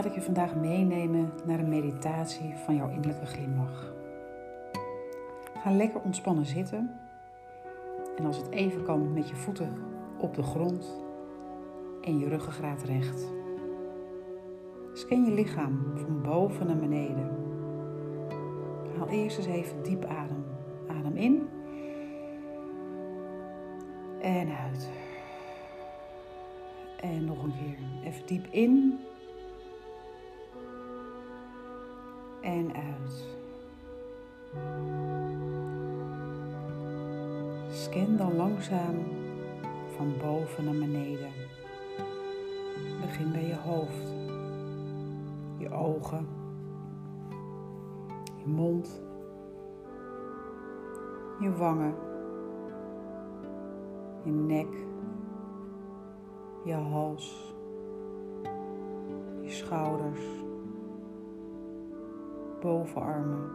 laat ik je vandaag meenemen naar een meditatie van jouw innerlijke glimlach. Ga lekker ontspannen zitten en als het even kan met je voeten op de grond en je ruggengraat recht. Scan je lichaam van boven naar beneden. Haal eerst eens even diep adem. Adem in en uit. En nog een keer. Even diep in en uit. Scan dan langzaam van boven naar beneden. Begin bij je hoofd, je ogen, je mond, je wangen, je nek, je hals, je schouders bovenarmen,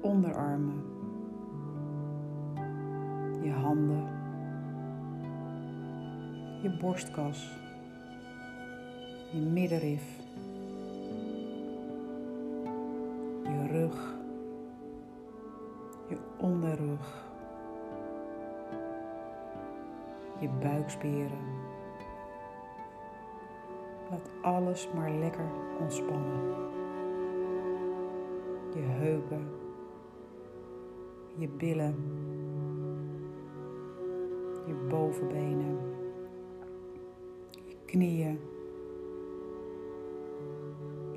onderarmen, je handen, je borstkas, je middenrif, je rug, je onderrug, je buikspieren. Laat alles maar lekker ontspannen je billen, je bovenbenen, je knieën,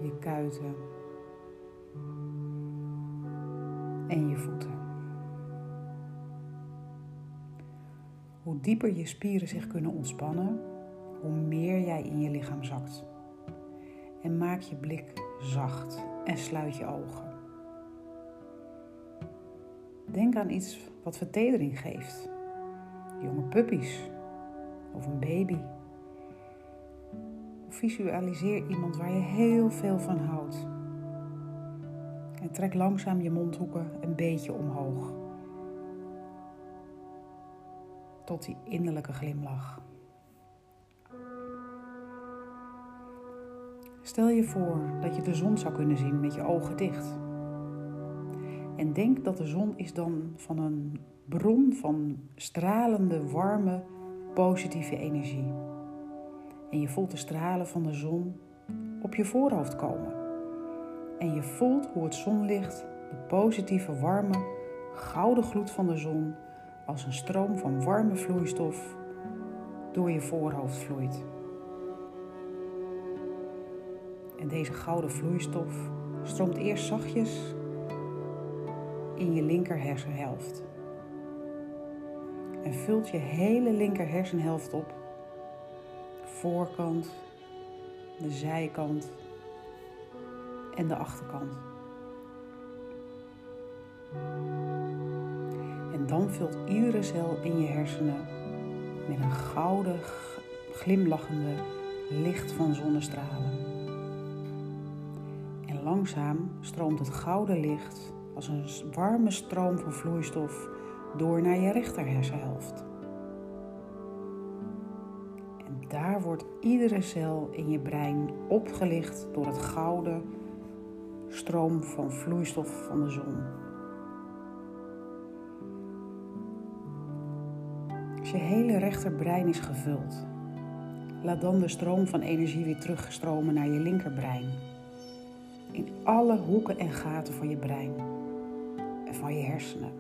je kuiten en je voeten. Hoe dieper je spieren zich kunnen ontspannen, hoe meer jij in je lichaam zakt. En maak je blik zacht en sluit je ogen. Denk aan iets wat vertedering geeft. Jonge puppies of een baby. Visualiseer iemand waar je heel veel van houdt. En trek langzaam je mondhoeken een beetje omhoog. Tot die innerlijke glimlach. Stel je voor dat je de zon zou kunnen zien met je ogen dicht. En denk dat de zon is dan van een bron van stralende, warme, positieve energie. En je voelt de stralen van de zon op je voorhoofd komen. En je voelt hoe het zonlicht, de positieve, warme, gouden gloed van de zon, als een stroom van warme vloeistof door je voorhoofd vloeit. En deze gouden vloeistof stroomt eerst zachtjes in je linker hersenhelft. En vult je hele linker hersenhelft op. voorkant, de zijkant en de achterkant. En dan vult iedere cel in je hersenen met een gouden, glimlachende licht van zonnestralen. En langzaam stroomt het gouden licht als een warme stroom van vloeistof door naar je rechter hersenhelft. En daar wordt iedere cel in je brein opgelicht door het gouden stroom van vloeistof van de zon. Als je hele rechterbrein is gevuld, laat dan de stroom van energie weer terugstromen naar je linkerbrein. In alle hoeken en gaten van je brein en van je hersenen.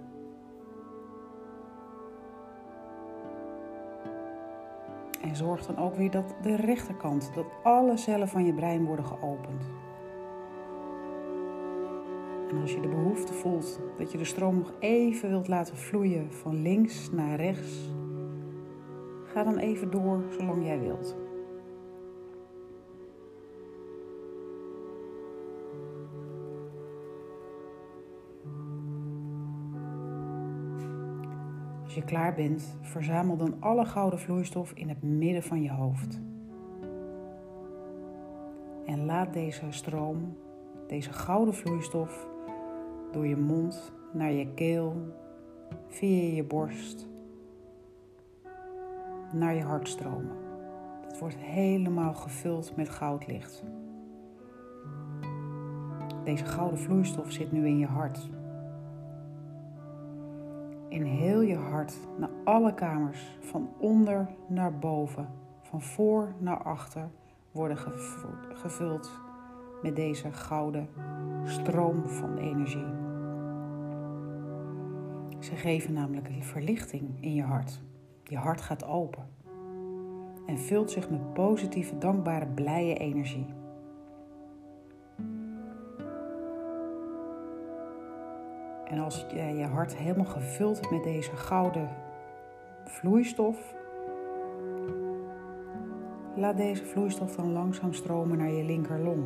En zorg dan ook weer dat de rechterkant, dat alle cellen van je brein worden geopend. En als je de behoefte voelt dat je de stroom nog even wilt laten vloeien van links naar rechts, ga dan even door zolang jij wilt. Klaar bent, verzamel dan alle gouden vloeistof in het midden van je hoofd. En laat deze stroom, deze gouden vloeistof, door je mond naar je keel, via je borst, naar je hart stromen. Het wordt helemaal gevuld met goudlicht. Deze gouden vloeistof zit nu in je hart. In heel je hart, naar alle kamers, van onder naar boven, van voor naar achter, worden gevuld met deze gouden stroom van energie. Ze geven namelijk verlichting in je hart. Je hart gaat open en vult zich met positieve, dankbare, blije energie. En als je je hart helemaal gevuld hebt met deze gouden vloeistof, laat deze vloeistof dan langzaam stromen naar je linkerlong.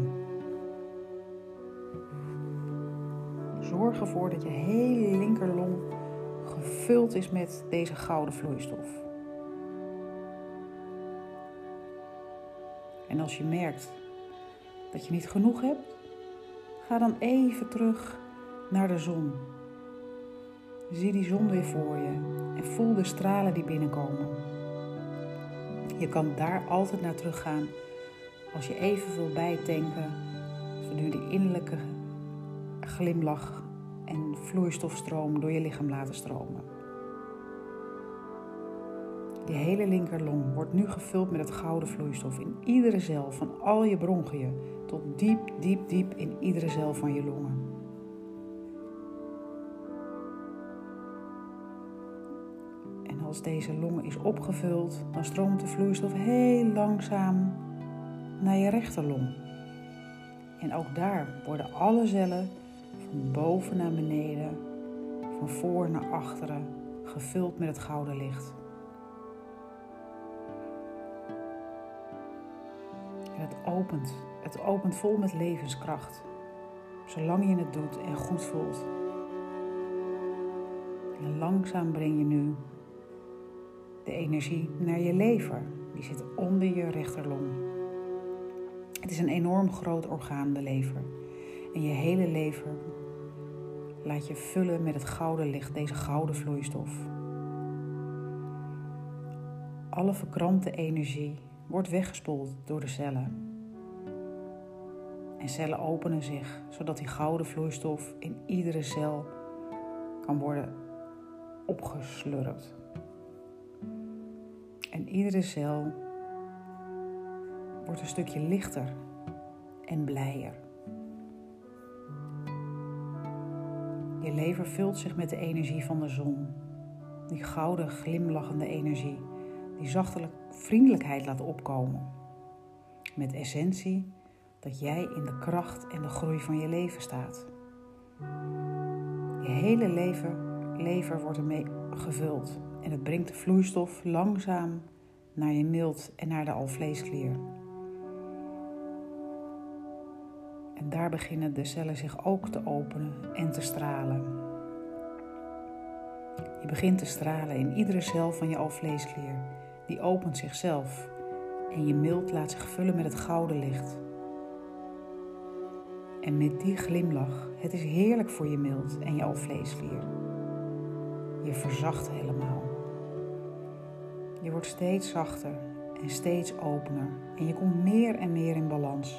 Zorg ervoor dat je hele linkerlong gevuld is met deze gouden vloeistof. En als je merkt dat je niet genoeg hebt, ga dan even terug naar de zon. Zie die zon weer voor je en voel de stralen die binnenkomen. Je kan daar altijd naar teruggaan als je even wil bijtanken, zodat nu de innerlijke glimlach en vloeistofstroom door je lichaam laten stromen. Je hele linkerlong wordt nu gevuld met het gouden vloeistof in iedere cel van al je bronchiën tot diep, diep, diep in iedere cel van je longen. Als deze long is opgevuld, dan stroomt de vloeistof heel langzaam naar je rechterlong. En ook daar worden alle cellen van boven naar beneden, van voor naar achteren, gevuld met het gouden licht. Het opent, het opent vol met levenskracht, zolang je het doet en goed voelt. En langzaam breng je nu de energie naar je lever. Die zit onder je rechterlong. Het is een enorm groot orgaan, de lever. En je hele lever laat je vullen met het gouden licht, deze gouden vloeistof. Alle verkrampte energie wordt weggespoeld door de cellen. En cellen openen zich, zodat die gouden vloeistof in iedere cel kan worden opgeslurpt. En iedere cel wordt een stukje lichter en blijer. Je lever vult zich met de energie van de zon. Die gouden, glimlachende energie, die zachtelijk vriendelijkheid laat opkomen. Met essentie dat jij in de kracht en de groei van je leven staat. Je hele leven, lever wordt ermee gevuld en het brengt de vloeistof langzaam naar je mild en naar de alvleesklier. En daar beginnen de cellen zich ook te openen en te stralen. Je begint te stralen in iedere cel van je alvleesklier. Die opent zichzelf en je mild laat zich vullen met het gouden licht. En met die glimlach, het is heerlijk voor je mild en je alvleesklier. Je verzacht helemaal. Je wordt steeds zachter en steeds opener en je komt meer en meer in balans.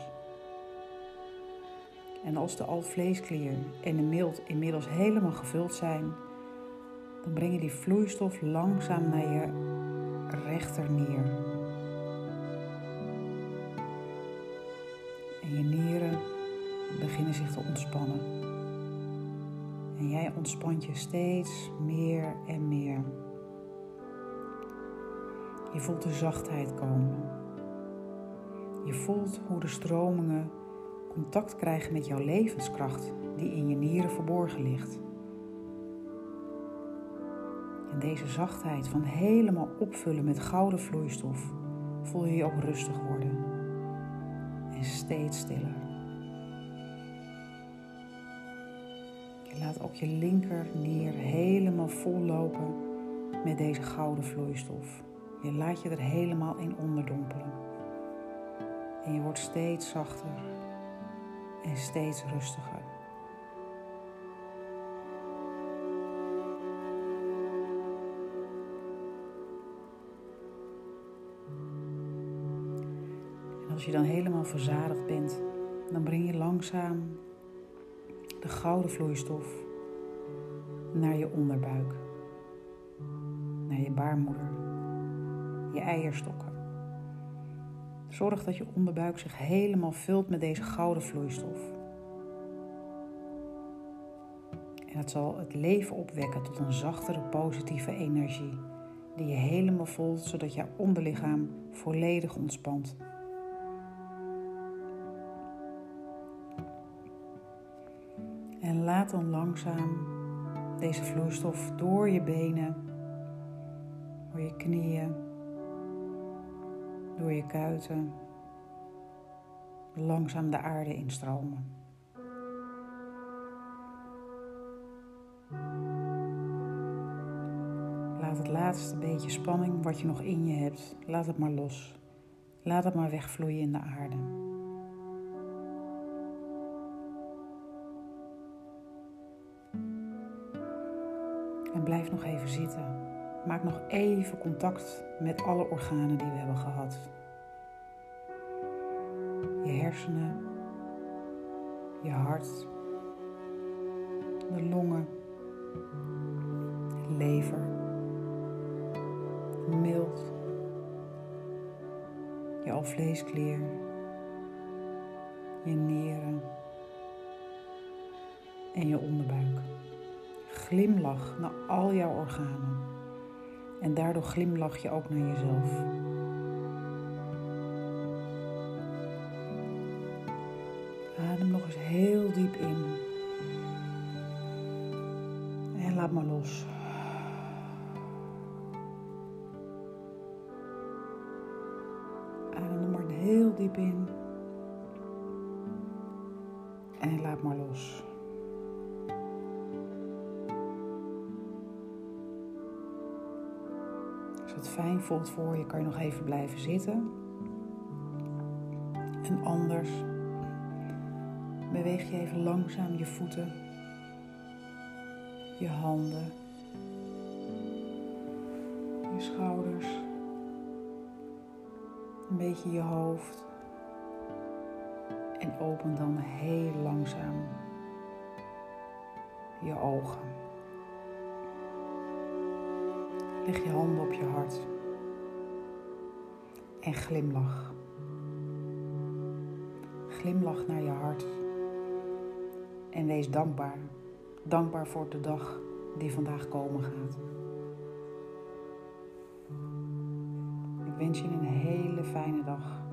En als de alvleesklier en de mild inmiddels helemaal gevuld zijn, dan breng je die vloeistof langzaam naar je rechter nier. En je nieren beginnen zich te ontspannen. En jij ontspant je steeds meer en meer. Je voelt de zachtheid komen. Je voelt hoe de stromingen contact krijgen met jouw levenskracht die in je nieren verborgen ligt. En deze zachtheid van helemaal opvullen met gouden vloeistof voel je je ook rustig worden en steeds stiller. Je laat ook je linker nier helemaal vol lopen met deze gouden vloeistof. Je laat je er helemaal in onderdompelen. En je wordt steeds zachter en steeds rustiger. Als je dan helemaal verzadigd bent, dan breng je langzaam de gouden vloeistof naar je onderbuik, naar je baarmoeder, je eierstokken. Zorg dat je onderbuik zich helemaal vult met deze gouden vloeistof. En het zal het leven opwekken tot een zachtere, positieve energie die je helemaal voelt, zodat jouw onderlichaam volledig ontspant. En laat dan langzaam deze vloeistof door je benen, door je knieën, door je kuiten, langzaam de aarde instromen. Laat het laatste beetje spanning wat je nog in je hebt, laat het maar los. Laat het maar wegvloeien in de aarde. En blijf nog even zitten. Maak nog even contact met alle organen die we hebben gehad. Je hersenen, je hart, de longen, lever, mild, je alvleesklier, je nieren en je onderbuik. Glimlach naar al jouw organen. En daardoor glimlach je ook naar jezelf. Adem nog eens heel diep in. En laat maar los. Adem nog maar heel diep in. En laat maar los. Fijn voelt voor je, kan je nog even blijven zitten. En anders beweeg je even langzaam je voeten, je handen, je schouders, een beetje je hoofd. En open dan heel langzaam je ogen. Leg je handen op je hart en glimlach. Glimlach naar je hart en wees dankbaar. Dankbaar voor de dag die vandaag komen gaat. Ik wens je een hele fijne dag.